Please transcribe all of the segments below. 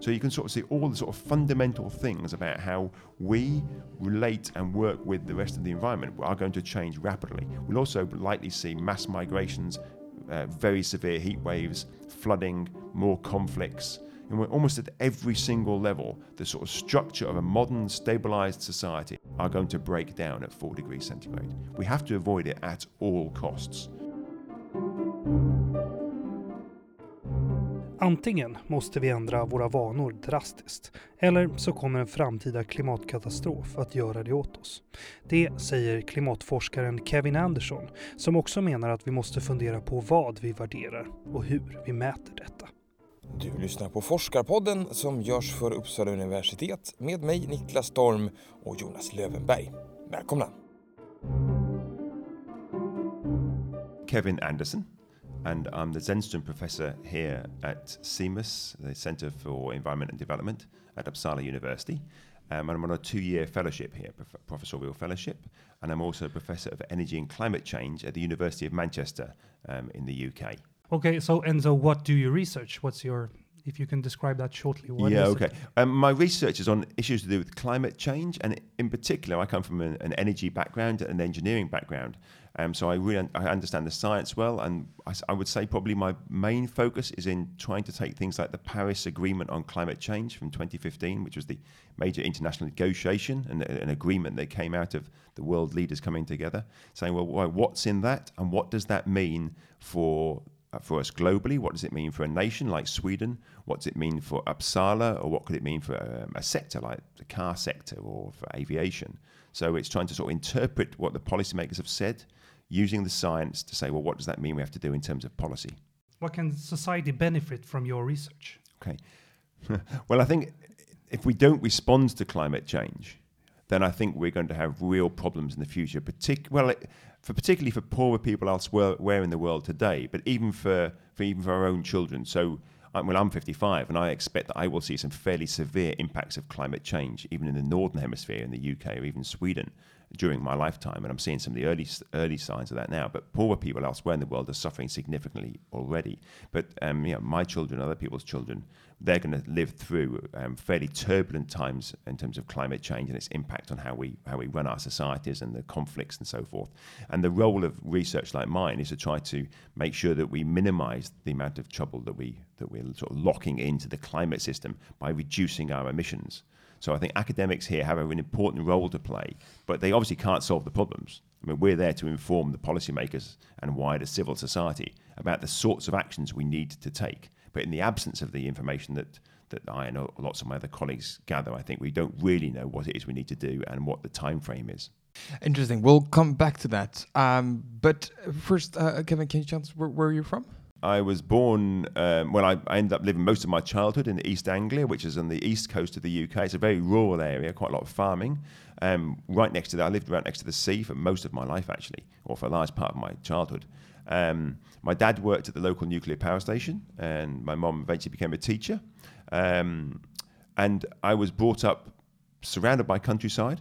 So you can sort of see all the sort of fundamental things about how we relate and work with the rest of the environment are going to change rapidly. We'll also likely see mass migrations, uh, very severe heat waves, flooding, more conflicts. And we're almost at every single level, the sort of structure of a modern, stabilized society are going to break down at 4 degrees centigrade. We have to avoid it at all costs. Antingen måste vi ändra våra vanor drastiskt, eller så kommer en framtida klimatkatastrof att göra det åt oss. Det säger klimatforskaren Kevin Anderson, som också menar att vi måste fundera på vad vi värderar och hur vi mäter detta. Du lyssnar på Forskarpodden som görs för Uppsala universitet med mig Niklas Storm och Jonas Lövenberg. Välkomna! Kevin Anderson and I'm the Zennström Professor here at CEMUS, the Centre for Environment and Development at Uppsala University. Um, and I'm on a two-year fellowship here, prof- professorial fellowship, and I'm also a professor of energy and climate change at the University of Manchester um, in the UK. Okay, so Enzo, what do you research? What's your if you can describe that shortly. What yeah, is okay. Um, my research is on issues to do with climate change, and in particular, I come from an, an energy background and an engineering background. Um, so I really I understand the science well, and I would say probably my main focus is in trying to take things like the Paris Agreement on Climate Change from 2015, which was the major international negotiation and an agreement that came out of the world leaders coming together, saying, well, why- what's in that, and what does that mean for for us globally? What does it mean for a nation like Sweden? What does it mean for Uppsala, or what could it mean for um, a sector like the car sector or for aviation? So it's trying to sort of interpret what the policymakers have said, using the science to say, well, what does that mean we have to do in terms of policy? What can society benefit from your research? Okay. well, I think if we don't respond to climate change, then I think we're going to have real problems in the future. Partic- well, it, for particularly for poorer people elsewhere in the world today, but even for, for even for our own children. So, well, I'm 55, and I expect that I will see some fairly severe impacts of climate change, even in the northern hemisphere, in the UK, or even Sweden, during my lifetime. And I'm seeing some of the early early signs of that now. But poorer people elsewhere in the world are suffering significantly already. But um, you know, my children, other people's children, they're going to live through um, fairly turbulent times in terms of climate change and its impact on how we how we run our societies and the conflicts and so forth. And the role of research like mine is to try to make sure that we minimise the amount of trouble that we that we're sort of locking into the climate system by reducing our emissions. So I think academics here have an important role to play, but they obviously can't solve the problems. I mean, we're there to inform the policymakers and wider civil society about the sorts of actions we need to take. But in the absence of the information that, that I and lots of my other colleagues gather, I think we don't really know what it is we need to do and what the time frame is. Interesting. We'll come back to that. Um, but first, uh, Kevin, can you tell us where, where you're from? I was born, um, well, I, I ended up living most of my childhood in East Anglia, which is on the east coast of the UK. It's a very rural area, quite a lot of farming. Um, right next to that, I lived right next to the sea for most of my life, actually, or for a large part of my childhood. Um, my dad worked at the local nuclear power station, and my mom eventually became a teacher. Um, and I was brought up surrounded by countryside,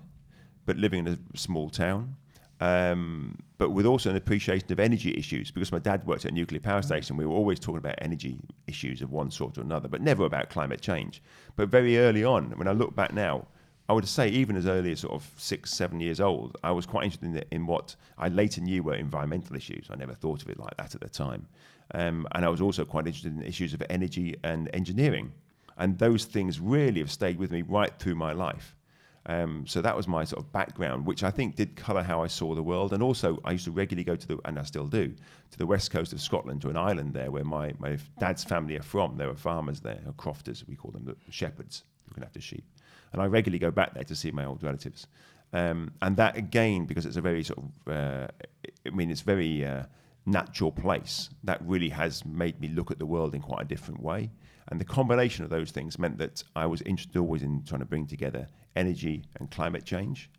but living in a small town. Um, but with also an appreciation of energy issues because my dad worked at a nuclear power station. We were always talking about energy issues of one sort or another, but never about climate change. But very early on, when I look back now, I would say even as early as sort of six, seven years old, I was quite interested in, the, in what I later knew were environmental issues. I never thought of it like that at the time. Um, and I was also quite interested in issues of energy and engineering. And those things really have stayed with me right through my life. Um, so that was my sort of background, which I think did colour how I saw the world. And also, I used to regularly go to the, and I still do, to the west coast of Scotland, to an island there where my, my dad's family are from. There were farmers there, or crofters, we call them, the shepherds looking after sheep. And I regularly go back there to see my old relatives. Um, and that again, because it's a very sort of, uh, I mean, it's very uh, natural place. That really has made me look at the world in quite a different way. And the combination of those things meant that I was interested always in trying to bring together energy and climate change,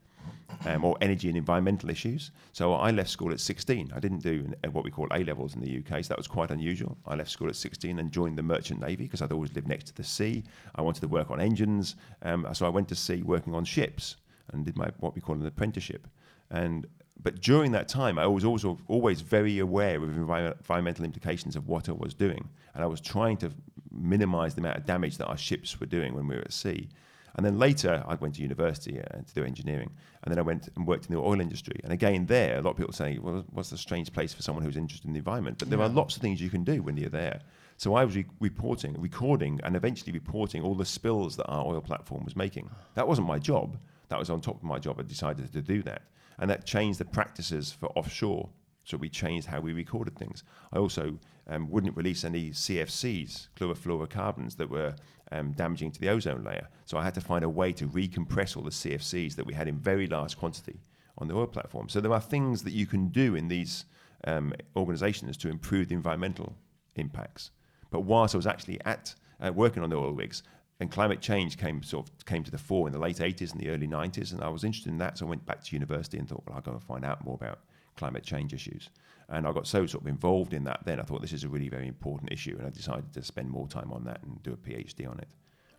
um, or energy and environmental issues. So I left school at 16. I didn't do what we call A levels in the UK, so that was quite unusual. I left school at 16 and joined the Merchant Navy because I'd always lived next to the sea. I wanted to work on engines, um, so I went to sea working on ships and did my what we call an apprenticeship. And but during that time, I was also always very aware of envir- environmental implications of what I was doing, and I was trying to minimise the amount of damage that our ships were doing when we were at sea. And then later, I went to university uh, to do engineering, and then I went and worked in the oil industry. And again, there, a lot of people say, "Well, what's a strange place for someone who's interested in the environment?" But there Yeah. are lots of things you can do when you're there. So I was re- reporting, recording, and eventually reporting all the spills that our oil platform was making. That wasn't my job. That was on top of my job. I decided to do that, and that changed the practices for offshore. So we changed how we recorded things. I also um, wouldn't release any CFCs, chlorofluorocarbons, that were um, damaging to the ozone layer. So I had to find a way to recompress all the CFCs that we had in very large quantity on the oil platform. So there are things that you can do in these um, organisations to improve the environmental impacts. But whilst I was actually at uh, working on the oil rigs, and climate change came sort of came to the fore in the late 80s and the early 90s, and I was interested in that, so I went back to university and thought, well, I'll go and find out more about climate change issues. And I got so sort of involved in that then, I thought this is a really very important issue, and I decided to spend more time on that and do a PhD on it,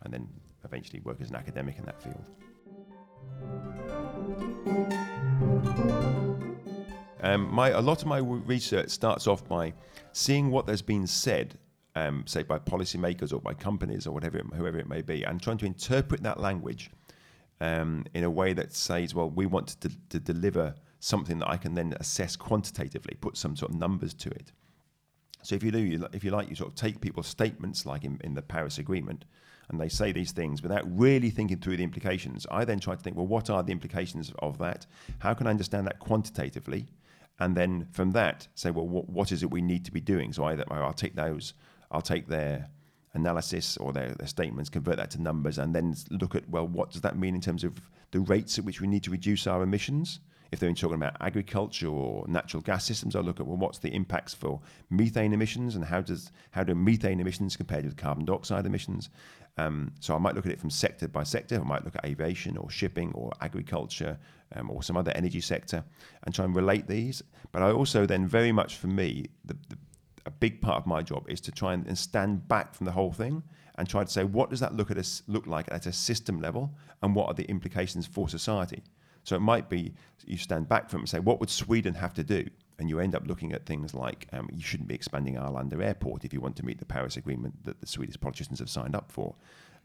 and then eventually work as an academic in that field. Um, my, a lot of my research starts off by seeing what there's been said, um, say by policymakers or by companies or whatever, it, whoever it may be, and trying to interpret that language um, in a way that says, well, we want to, to deliver something that I can then assess quantitatively, put some sort of numbers to it. So if you do, you if you like, you sort of take people's statements, like in, in the Paris Agreement, and they say these things without really thinking through the implications. I then try to think, well, what are the implications of that? How can I understand that quantitatively? And then from that, say, well, what, what is it we need to be doing? So either I'll take those, I'll take their analysis or their, their statements, convert that to numbers, and then look at, well, what does that mean in terms of the rates at which we need to reduce our emissions? If they're talking about agriculture or natural gas systems, I'll look at well, what's the impacts for methane emissions and how does how do methane emissions compare with carbon dioxide emissions? Um, so I might look at it from sector by sector. I might look at aviation or shipping or agriculture um, or some other energy sector and try and relate these. But I also then very much for me the, the a big part of my job is to try and, and stand back from the whole thing and try to say what does that look at us look like at a system level and what are the implications for society. So it might be you stand back from it and say what would Sweden have to do, and you end up looking at things like um, you shouldn't be expanding Arlanda Airport if you want to meet the Paris Agreement that the Swedish politicians have signed up for.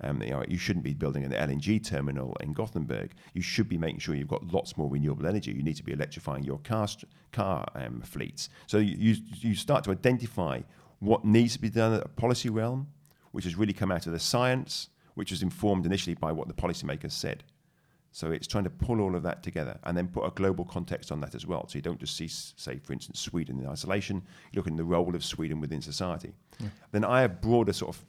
Um, you, know, you shouldn't be building an LNG terminal in Gothenburg. You should be making sure you've got lots more renewable energy. You need to be electrifying your car car um, fleets. So you, you you start to identify what needs to be done at a policy realm, which has really come out of the science, which was informed initially by what the policymakers said. So it's trying to pull all of that together and then put a global context on that as well. So you don't just see, say, for instance, Sweden in isolation. You look at the role of Sweden within society. Then I have broader sort of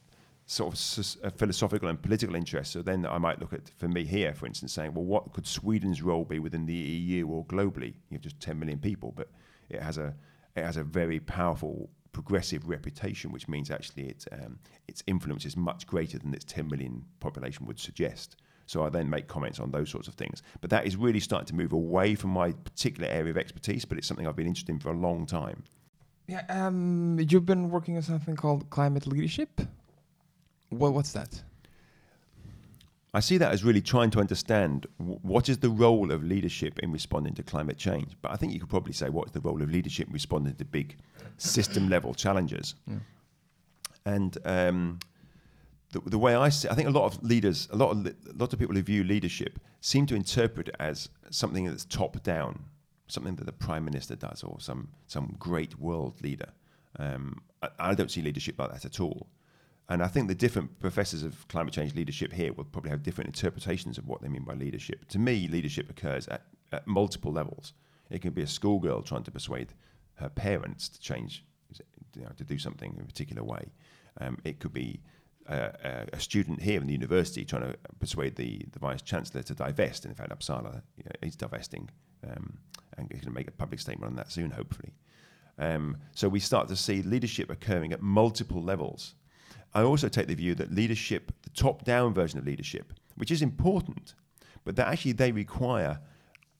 sort of uh, philosophical and political interests. So then I might look at, for me here, for instance, saying, well, what could Sweden's role be within the EU or globally? You have just 10 million people, but it has a it has a very powerful progressive reputation, which means actually its um, its influence is much greater than its 10 million population would suggest. So I then make comments on those sorts of things. But that is really starting to move away from my particular area of expertise, but it's something I've been interested in for a long time. Yeah, um, you've been working on something called climate leadership. Well, what's that? I see that as really trying to understand what is the role of leadership in responding to climate change. But I think you could probably say what is the role of leadership in responding to big system level challenges. And um, the, the way I see, I think a lot of leaders, a lot of a lot of people who view leadership seem to interpret it as something that's top down, something that the prime minister does, or some some great world leader. Um, I, I don't see leadership like that at all. And I think the different professors of climate change leadership here will probably have different interpretations of what they mean by leadership. To me, leadership occurs at, at multiple levels. It can be a schoolgirl trying to persuade her parents to change, you know, to do something in a particular way. Um, it could be a, a student here in the university trying to persuade the, the vice chancellor to divest. And in fact, Uppsala you know, is divesting, um, and going to make a public statement on that soon, hopefully. Um, so we start to see leadership occurring at multiple levels. I also take the view that leadership, the top-down version of leadership, which is important, but that actually they require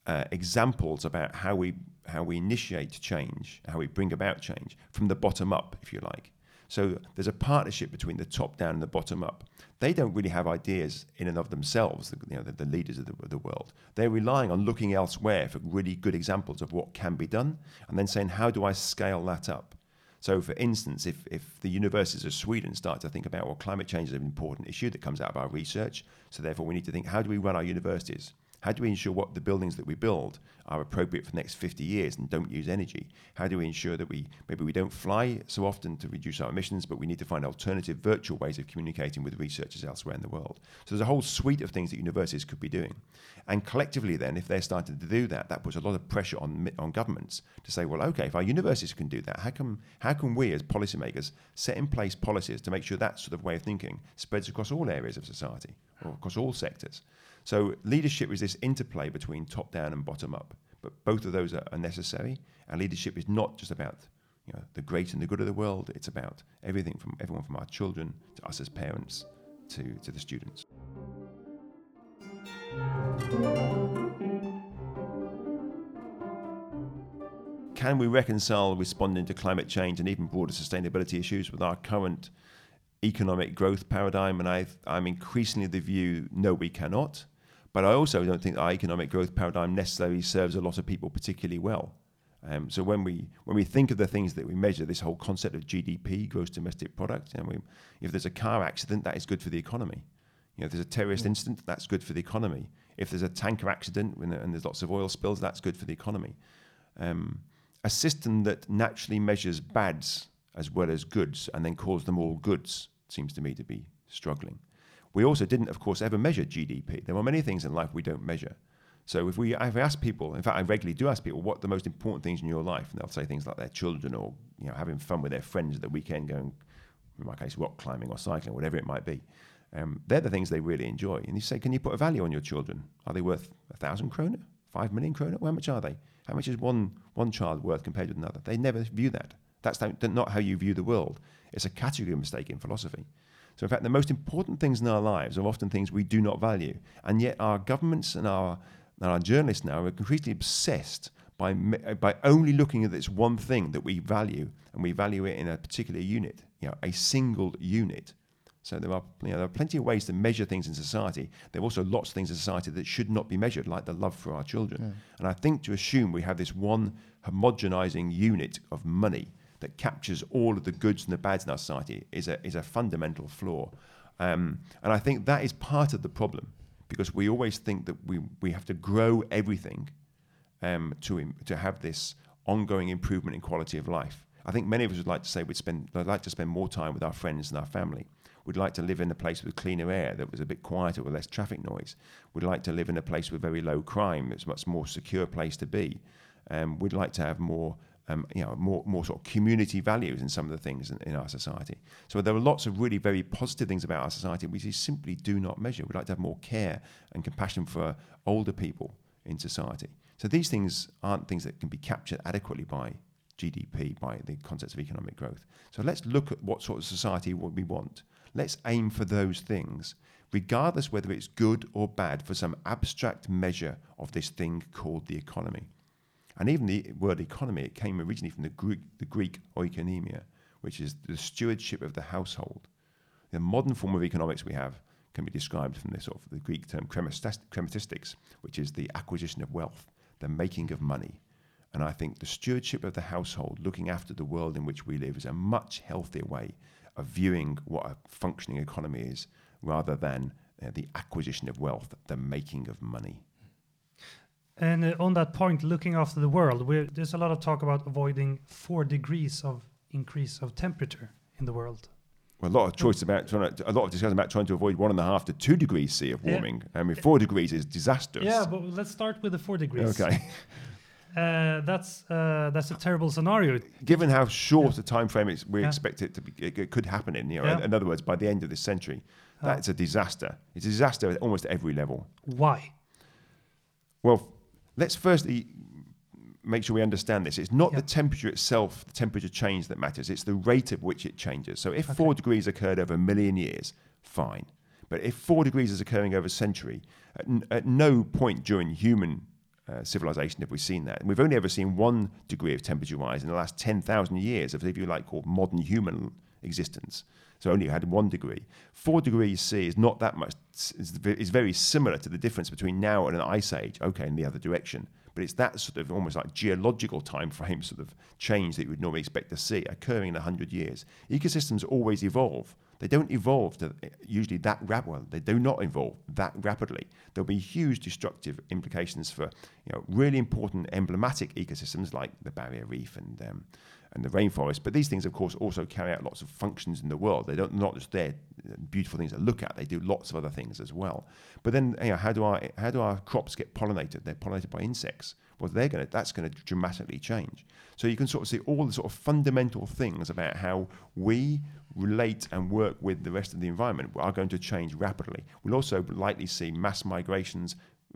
uh, examples about how we how we initiate change, how we bring about change from the bottom up, if you like. So there's a partnership between the top down and the bottom up. They don't really have ideas in and of themselves, the, you know, the, the leaders of the, of the world. They're relying on looking elsewhere for really good examples of what can be done, and then saying, how do I scale that up? So, for instance, if, if the universities of Sweden start to think about, well, climate change is an important issue that comes out of our research, so therefore we need to think, how do we run our universities? How do we ensure what the buildings that we build are appropriate for the next 50 years and don't use energy? How do we ensure that we maybe we don't fly so often to reduce our emissions, but we need to find alternative virtual ways of communicating with researchers elsewhere in the world? So there's a whole suite of things that universities could be doing. And collectively, then, if they're starting to do that, that puts a lot of pressure on on governments to say, well, okay, if our universities can do that, how can how can we as policymakers set in place policies to make sure that sort of way of thinking spreads across all areas of society or across all sectors? So leadership is this interplay between top down and bottom up. But both of those are, are necessary. And leadership is not just about you know, the great and the good of the world. It's about everything from everyone from our children to us as parents to, to the students. Can we reconcile responding to climate change and even broader sustainability issues with our current economic growth paradigm? And i am increasingly the view no, we cannot. But I also don't think our economic growth paradigm necessarily serves a lot of people particularly well. Um, so when we when we think of the things that we measure, this whole concept of GDP, gross domestic product, and we, if there's a car accident, that is good for the economy. You know, if there's a terrorist mm. incident, that's good for the economy. If there's a tanker accident and there's lots of oil spills, that's good for the economy. Um, a system that naturally measures bads as well as goods and then calls them all goods seems to me to be struggling. We also didn't, of course, ever measure GDP. There are many things in life we don't measure. So if we, I've asked people, in fact, I regularly do ask people what the most important things in your life, and they'll say things like their children or you know having fun with their friends at the weekend, going, in my case, rock climbing or cycling, whatever it might be. Um, they're the things they really enjoy. And you say, can you put a value on your children? Are they worth a thousand kroner, five million kroner? Well, how much are they? How much is one one child worth compared with another? They never view that. That's not how you view the world. It's a category mistake in philosophy. So, in fact, the most important things in our lives are often things we do not value. And yet, our governments and our, and our journalists now are completely obsessed by, uh, by only looking at this one thing that we value, and we value it in a particular unit, you know, a single unit. So there are, you know, there are plenty of ways to measure things in society. There are also lots of things in society that should not be measured, like the love for our children. Yeah. And I think to assume we have this one homogenizing unit of money that captures all of the goods and the bads in our society is a, is a fundamental flaw. Um, and I think that is part of the problem because we always think that we, we have to grow everything um, to, to have this ongoing improvement in quality of life. I think many of us would like to say we'd spend, would like to spend more time with our friends and our family. We'd like to live in a place with cleaner air that was a bit quieter with less traffic noise. We'd like to live in a place with very low crime. It's a much more secure place to be. Um, we'd like to have more um, you know, more, more sort of community values in some of the things in, in, our society. So there are lots of really very positive things about our society which we simply do not measure. We'd like to have more care and compassion for older people in society. So these things aren't things that can be captured adequately by GDP, by the concepts of economic growth. So let's look at what sort of society we want. Let's aim for those things, regardless whether it's good or bad, for some abstract measure of this thing called the economy. And even the word economy, it came originally from the Greek, the Greek oikonomia, which is the stewardship of the household. The modern form of economics we have can be described from the sort of the Greek term chrematistics, which is the acquisition of wealth, the making of money. And I think the stewardship of the household, looking after the world in which we live, is a much healthier way of viewing what a functioning economy is rather than uh, the acquisition of wealth, the making of money. And uh, on that point, looking after the world, there's a lot of talk about avoiding four degrees of increase of temperature in the world. Well, a lot of choice about trying to, a lot of discussion about trying to avoid one and a half to two degrees C of warming. Yeah. I mean, four degrees is disastrous. Yeah, but let's start with the four degrees. Okay. Uh, that's uh, that's a terrible scenario. Given how short yeah. a time frame it's, we yeah. expect it to be, it, it could happen in. You know, yeah. in other words, by the end of this century, that's a disaster. It's a disaster at almost every level. Why? Well, let's firstly make sure we understand this. It's not the temperature itself, the temperature change that matters. It's the rate at which it changes. So if okay. four degrees occurred over a million years, fine. But if four degrees is occurring over a century, at, n- at no point during human uh, civilization have we seen that. And we've only ever seen one degree of temperature rise in the last 10,000 years of, if you like, called modern human existence. So only had one degree. Four degrees C is not that much. It's very similar to the difference between now and an ice age. Okay, in the other direction, but it's that sort of almost like geological time frame sort of change that you would normally expect to see occurring in 100 years. Ecosystems always evolve. They don't evolve to usually that rap well, they do not evolve that rapidly. There'll be huge destructive implications for you know really important emblematic ecosystems like the barrier reef and um, and the rainforest. But these things, of course, also carry out lots of functions in the world. They don't not just there beautiful things to look at. They do lots of other things as well. But then, you know, how do our how do our crops get pollinated? They're pollinated by insects. Well, they're going to that's going to dramatically change. So you can sort of see all the sort of fundamental things about how we relate and work with the rest of the environment are going to change rapidly. We'll also likely see mass migrations,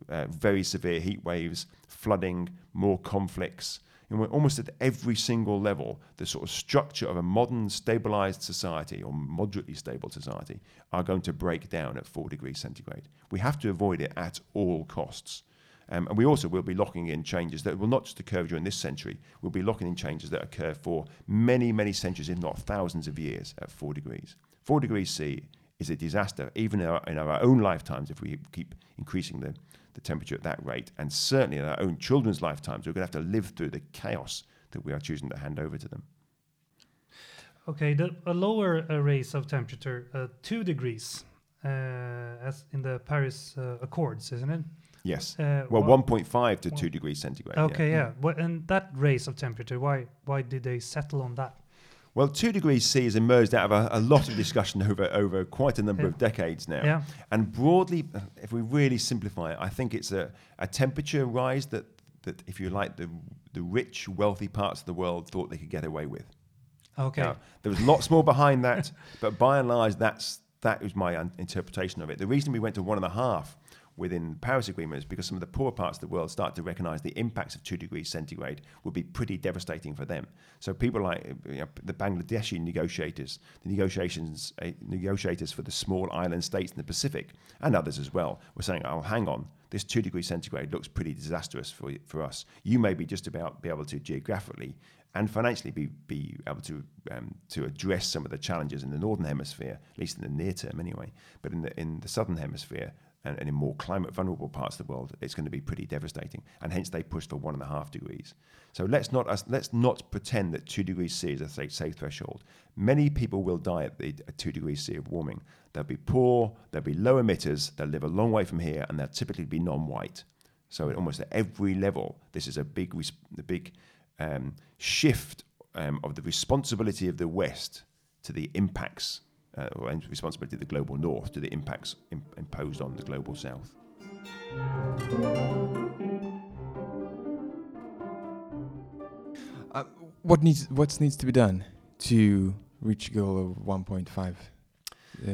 uh, very severe heat waves, flooding, more conflicts and almost at every single level, the sort of structure of a modern stabilized society or moderately stable society are going to break down at four degrees centigrade. We have to avoid it at all costs. Um, and we also will be locking in changes that will not just occur during this century, we'll be locking in changes that occur for many, many centuries, if not thousands of years at four degrees. Four degrees C is a disaster, even in our, in our own lifetimes, if we keep increasing the, the temperature at that rate. And certainly in our own children's lifetimes, we're going to have to live through the chaos that we are choosing to hand over to them. Okay, the, a lower uh, raise of temperature, uh, two degrees, uh, as in the Paris uh, Accords, isn't it? Yes. Uh, well, 1.5 to 2 degrees centigrade. Okay, yeah. yeah. Well, and that raise of temperature, why why did they settle on that? Well, two degrees C has emerged out of a, a lot of discussion over, over quite a number yeah. of decades now. Yeah. And broadly, if we really simplify it, I think it's a, a temperature rise that, that, if you like, the, the rich, wealthy parts of the world thought they could get away with. Okay. Now, there was lots more behind that, but by and large, that's, that was my interpretation of it. The reason we went to one and a half within Paris Agreement is because some of the poorer parts of the world start to recognize the impacts of two degrees centigrade would be pretty devastating for them. So people like you know, the Bangladeshi negotiators, the negotiations uh, negotiators for the small island states in the Pacific, and others as well, were saying, "Oh, hang on." This two degrees centigrade looks pretty disastrous for, for us. You may be just about be able to geographically and financially be, be able to um, to address some of the challenges in the northern hemisphere, at least in the near term anyway. But in the in the southern hemisphere, and, and, in more climate vulnerable parts of the world, it's going to be pretty devastating. And hence they push for one and a half degrees. So let's not let's not pretend that two degrees C is a safe, safe threshold. Many people will die at, the, at two degrees C of warming. They'll be poor, they'll be low emitters, they'll live a long way from here, and they'll typically be non-white. So at almost at every level, this is a big, the big um, shift um, of the responsibility of the West to the impacts uh, or responsibility of the global north to the impacts Im- imposed on the global south. Uh, what needs what needs to be done to reach a goal of 1.5? Uh,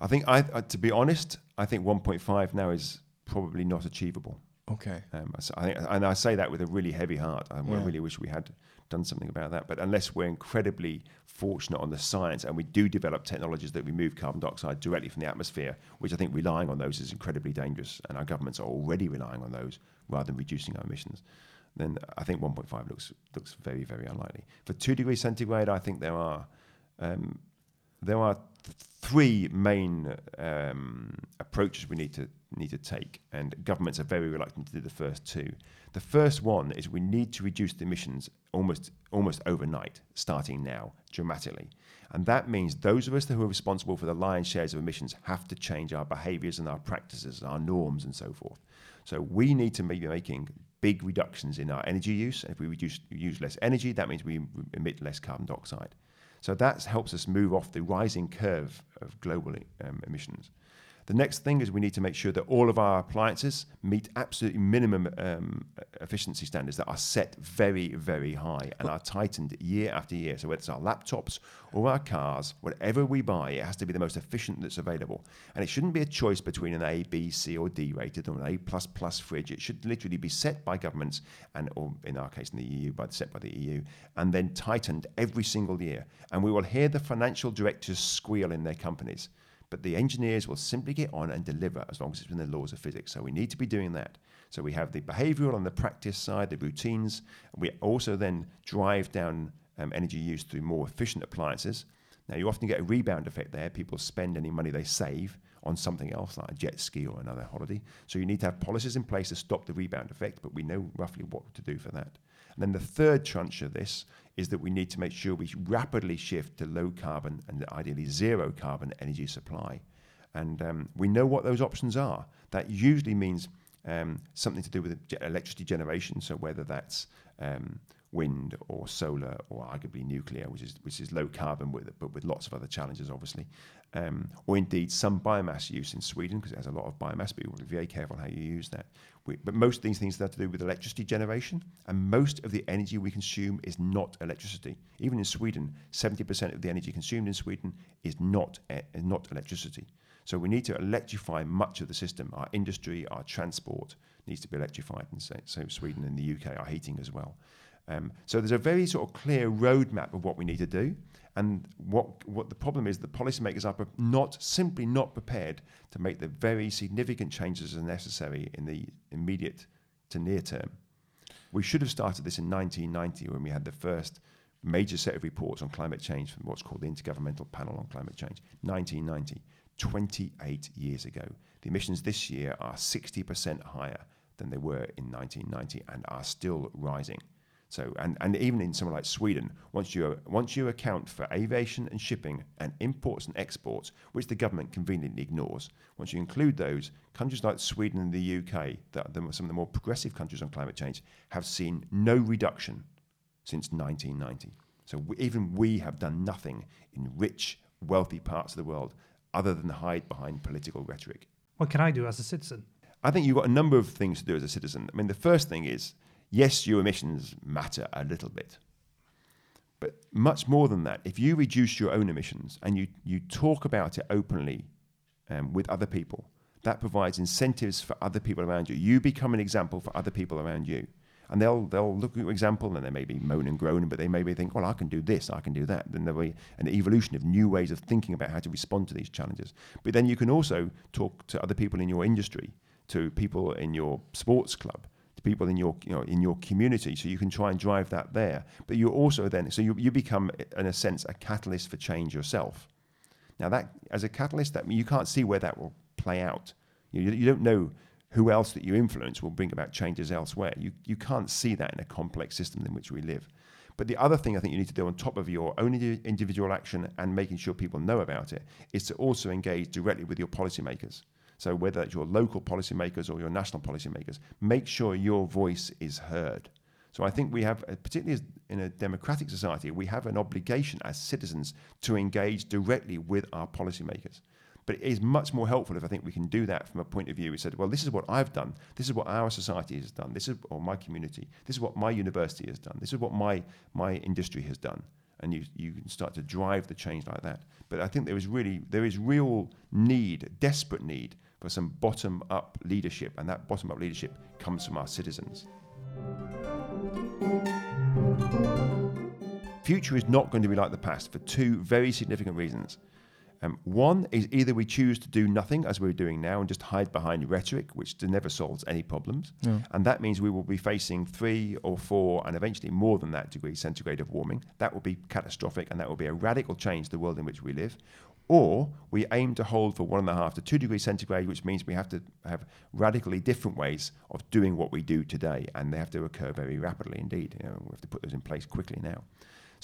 I think I, uh, to be honest, I think 1.5 now is probably not achievable. Okay. Um, I think, and I say that with a really heavy heart. I yeah. really wish we had done something about that. But unless we're incredibly fortunate on the science and we do develop technologies that remove carbon dioxide directly from the atmosphere, which I think relying on those is incredibly dangerous, and our governments are already relying on those rather than reducing our emissions, then I think 1.5 looks looks very very unlikely. For two degrees centigrade, I think there are um, there are th- three main um, approaches we need to need to take, and governments are very reluctant to do the first two. The first one is we need to reduce the emissions almost almost overnight, starting now, dramatically. And that means those of us who are responsible for the lion's shares of emissions have to change our behaviours and our practices, our norms, and so forth. So we need to be making big reductions in our energy use. If we reduce use less energy, that means we emit less carbon dioxide. So that helps us move off the rising curve of global um, emissions. The next thing is we need to make sure that all of our appliances meet absolutely minimum um, efficiency standards that are set very, very high and are tightened year after year. So whether it's our laptops or our cars, whatever we buy, it has to be the most efficient that's available. And it shouldn't be a choice between an A, B, C, or D rated or an A plus plus fridge. It should literally be set by governments and, or in our case, in the EU, by set by the EU, and then tightened every single year. And we will hear the financial directors squeal in their companies but the engineers will simply get on and deliver as long as it's within the laws of physics. So we need to be doing that. So we have the behavioral and the practice side, the routines. We also then drive down um, energy use through more efficient appliances. Now, you often get a rebound effect there. People spend any money they save on something else like a jet ski or another holiday. So you need to have policies in place to stop the rebound effect, but we know roughly what to do for that. And then the third tranche of this is that we need to make sure we rapidly shift to low carbon and ideally zero carbon energy supply. And um, we know what those options are. That usually means um, something to do with electricity generation. So whether that's um, wind or solar or arguably nuclear, which is which is low carbon with but with lots of other challenges, obviously, um, or indeed some biomass use in Sweden because it has a lot of biomass. But you want to be very careful how you use that. We, but most of these things have to do with electricity generation, and most of the energy we consume is not electricity. Even in Sweden, 70% of the energy consumed in Sweden is not uh, not electricity. So we need to electrify much of the system. Our industry, our transport needs to be electrified, and so, so Sweden and the UK, our heating as well. Um, so there's a very sort of clear roadmap of what we need to do. And what, what the problem is, the policymakers are not simply not prepared to make the very significant changes are necessary in the immediate to near term. We should have started this in 1990 when we had the first major set of reports on climate change from what's called the Intergovernmental Panel on Climate Change. 1990. 28 years ago. The emissions this year are 60% higher than they were in 1990 and are still rising. So, and, and even in somewhere like Sweden, once you, once you account for aviation and shipping and imports and exports, which the government conveniently ignores, once you include those, countries like Sweden and the UK, that the, some of the more progressive countries on climate change, have seen no reduction since 1990. So even we have done nothing in rich, wealthy parts of the world other than hide behind political rhetoric. What can I do as a citizen? I think you've got a number of things to do as a citizen. I mean, the first thing is yes, your emissions matter a little bit. But much more than that, if you reduce your own emissions and you, you talk about it openly um, with other people, that provides incentives for other people around you. You become an example for other people around you and they'll they'll look at your example and they may be moan and groan, but they may be think, well, I can do this, I can do that. Then there'll be an evolution of new ways of thinking about how to respond to these challenges. But then you can also talk to other people in your industry, to people in your sports club, people in your you know in your community, so you can try and drive that there. But you also then so you you become in a sense a catalyst for change yourself. Now that as a catalyst, that you can't see where that will play out. You, you don't know who else that you influence will bring about changes elsewhere. You, you can't see that in a complex system in which we live. But the other thing I think you need to do on top of your own individual action and making sure people know about it is to also engage directly with your policymakers. So whether it's your local policymakers or your national policymakers, make sure your voice is heard. So I think we have, uh, particularly in a democratic society, we have an obligation as citizens to engage directly with our policymakers. But it is much more helpful if I think we can do that from a point of view. We said, well, this is what I've done. This is what our society has done. This is, or my community. This is what my university has done. This is what my, my industry has done. And you, you can start to drive the change like that. But I think there is really, there is real need, desperate need for some bottom up leadership. And that bottom up leadership comes from our citizens. Future is not going to be like the past for two very significant reasons. Um, one is either we choose to do nothing as we're doing now and just hide behind rhetoric, which never solves any problems. Yeah. And that means we will be facing three or four and eventually more than that degrees centigrade of warming. That will be catastrophic and that will be a radical change to the world in which we live. Or we aim to hold for one and a half to two degrees centigrade, which means we have to have radically different ways of doing what we do today. And they have to occur very rapidly indeed. You know, we have to put those in place quickly now.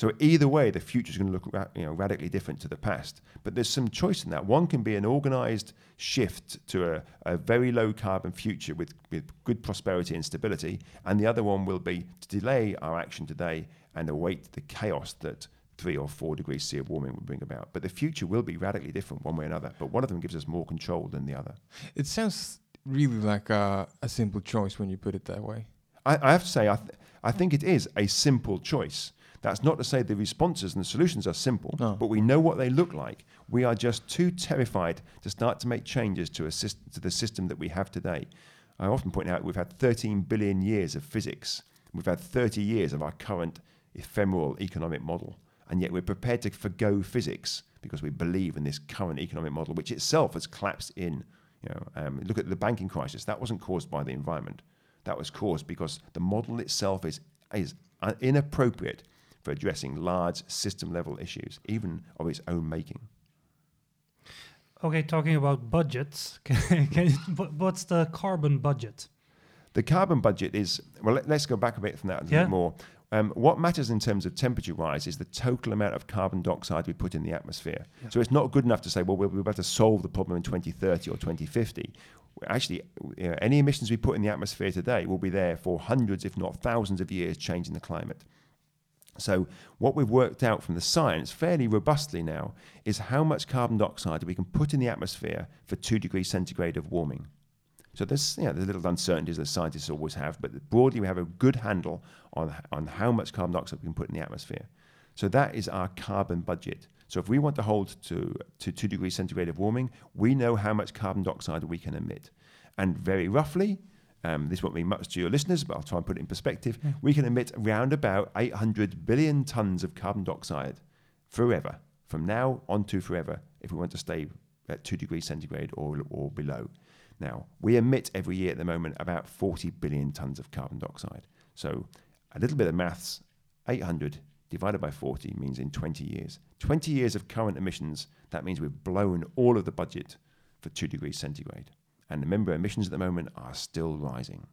So either way, the future is going to look ra- you know, radically different to the past. But there's some choice in that. One can be an organized shift to a, a very low carbon future with, with good prosperity and stability, and the other one will be to delay our action today and await the chaos that three or four degrees C of warming would bring about. But the future will be radically different one way or another. But one of them gives us more control than the other. It sounds really like a, a simple choice when you put it that way. I, I have to say, I, th- I think it is a simple choice. That's not to say the responses and the solutions are simple, no. but we know what they look like. We are just too terrified to start to make changes to, a syst- to the system that we have today. I often point out we've had 13 billion years of physics. We've had 30 years of our current ephemeral economic model. And yet we're prepared to forego physics because we believe in this current economic model, which itself has collapsed in. You know, um, look at the banking crisis. That wasn't caused by the environment. That was caused because the model itself is, is inappropriate for addressing large system level issues, even of its own making. Okay, talking about budgets, can, can what's the carbon budget? The carbon budget is, well, let, us go back a bit from that a little Yeah. bit more. Um, what matters in terms of temperature rise is the total amount of carbon dioxide we put in the atmosphere. Yeah. So it's not good enough to say, well, we'll be able to solve the problem in 2030 or 2050. Actually, you know, any emissions we put in the atmosphere today will be there for hundreds, if not thousands of years, changing the climate. So, what we've worked out from the science fairly robustly now is how much carbon dioxide we can put in the atmosphere for two degrees centigrade of warming. So there's you know, there's little uncertainties that scientists always have, but broadly we have a good handle on on how much carbon dioxide we can put in the atmosphere. So that is our carbon budget. So if we want to hold to to two degrees centigrade of warming, we know how much carbon dioxide we can emit, and very roughly. Um, this won't mean much to your listeners, but I'll try and put it in perspective. Yeah. We can emit around about 800 billion tons of carbon dioxide forever, from now on to forever, if we want to stay at two degrees centigrade or, or below. Now, we emit every year at the moment about 40 billion tons of carbon dioxide. So, a little bit of maths 800 divided by 40 means in 20 years. 20 years of current emissions, that means we've blown all of the budget for 2 degrees centigrade. And remember, emissions at the moment are still rising.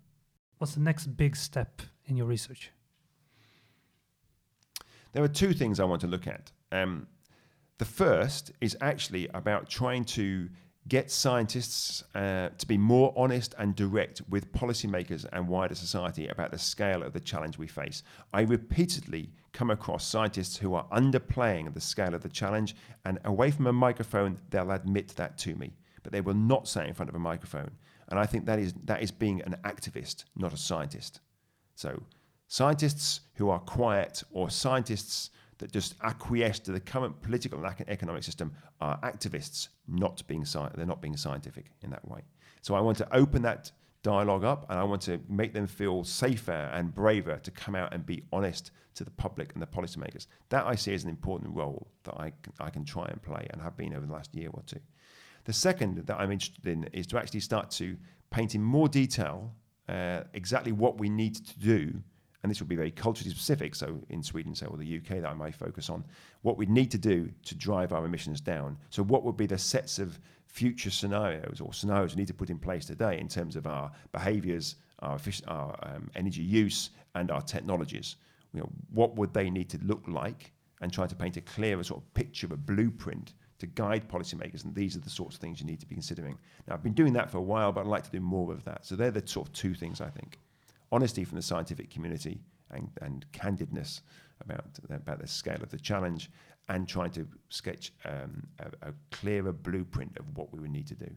What's the next big step in your research? There are two things I want to look at. Um, the first is actually about trying to get scientists uh, to be more honest and direct with policymakers and wider society about the scale of the challenge we face. I repeatedly come across scientists who are underplaying the scale of the challenge, and away from a microphone, they'll admit that to me, but they will not say in front of a microphone. And I think that is that is being an activist, not a scientist. So, scientists who are quiet or scientists that just acquiesce to the current political and economic system are activists, not being they're not being scientific in that way. So I want to open that dialogue up, and I want to make them feel safer and braver to come out and be honest to the public and the policymakers. That I see as an important role that I can, I can try and play and have been over the last year or two. The second that I'm interested in is to actually start to paint in more detail uh, exactly what we need to do and this will be very culturally specific. So in Sweden, say, or the UK, that I may focus on what we need to do to drive our emissions down. So what would be the sets of future scenarios or scenarios we need to put in place today in terms of our behaviours, our, our um, energy use, and our technologies? You know, what would they need to look like? And try to paint a clearer sort of picture, of a blueprint to guide policymakers. And these are the sorts of things you need to be considering. Now, I've been doing that for a while, but I'd like to do more of that. So they're the sort of two things I think honesty from the scientific community and, and candidness about, about the scale of the challenge and trying to sketch um, a, a clearer blueprint of what we would need to do.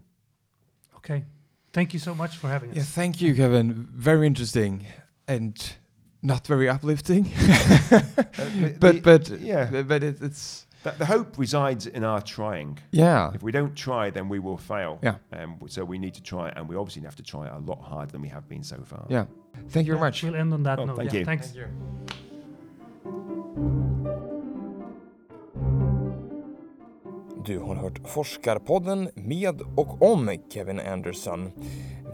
Okay. Thank you so much for having us. Yeah, thank you, Kevin. Very interesting and not very uplifting. but but yeah, but it, it's the, the hope resides in our trying. yeah If we don't try, then we will fail. Yeah. Um, so we need to try, and we obviously have to try a lot harder than we have been so far. yeah. Thank you very Yeah, much. We'll end on that Oh, note. thank yeah, you. Thanks. Du har hört Forskarpodden med och om Kevin Anderson.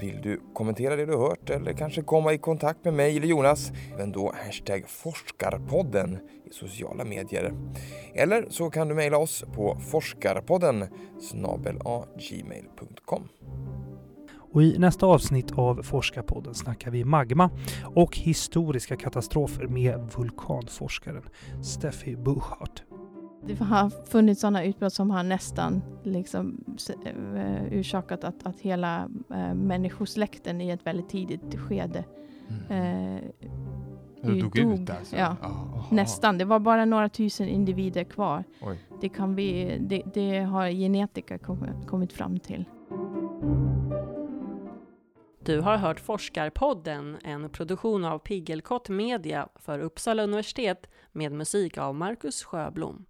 Vill du kommentera det du hört eller kanske komma i kontakt med mig eller Jonas? Men då hashtag Forskarpodden i sociala medier. Eller så kan du mejla oss på forskarpodden snabelagmail.com. Och I nästa avsnitt av Forskarpodden snackar vi magma och historiska katastrofer med vulkanforskaren Steffi Buchardt. Det har funnits sådana utbrott som har nästan liksom, s- eh, orsakat att, att hela eh, människosläkten i ett väldigt tidigt skede eh, Du dog dog, ut alltså? ja. aha. Nästan. Det var bara några tusen individer kvar. Oj. Det, kan vi, det, det har genetiker kom, kommit fram till. Du har hört Forskarpodden, en produktion av Piggelkott Media för Uppsala universitet med musik av Marcus Sjöblom.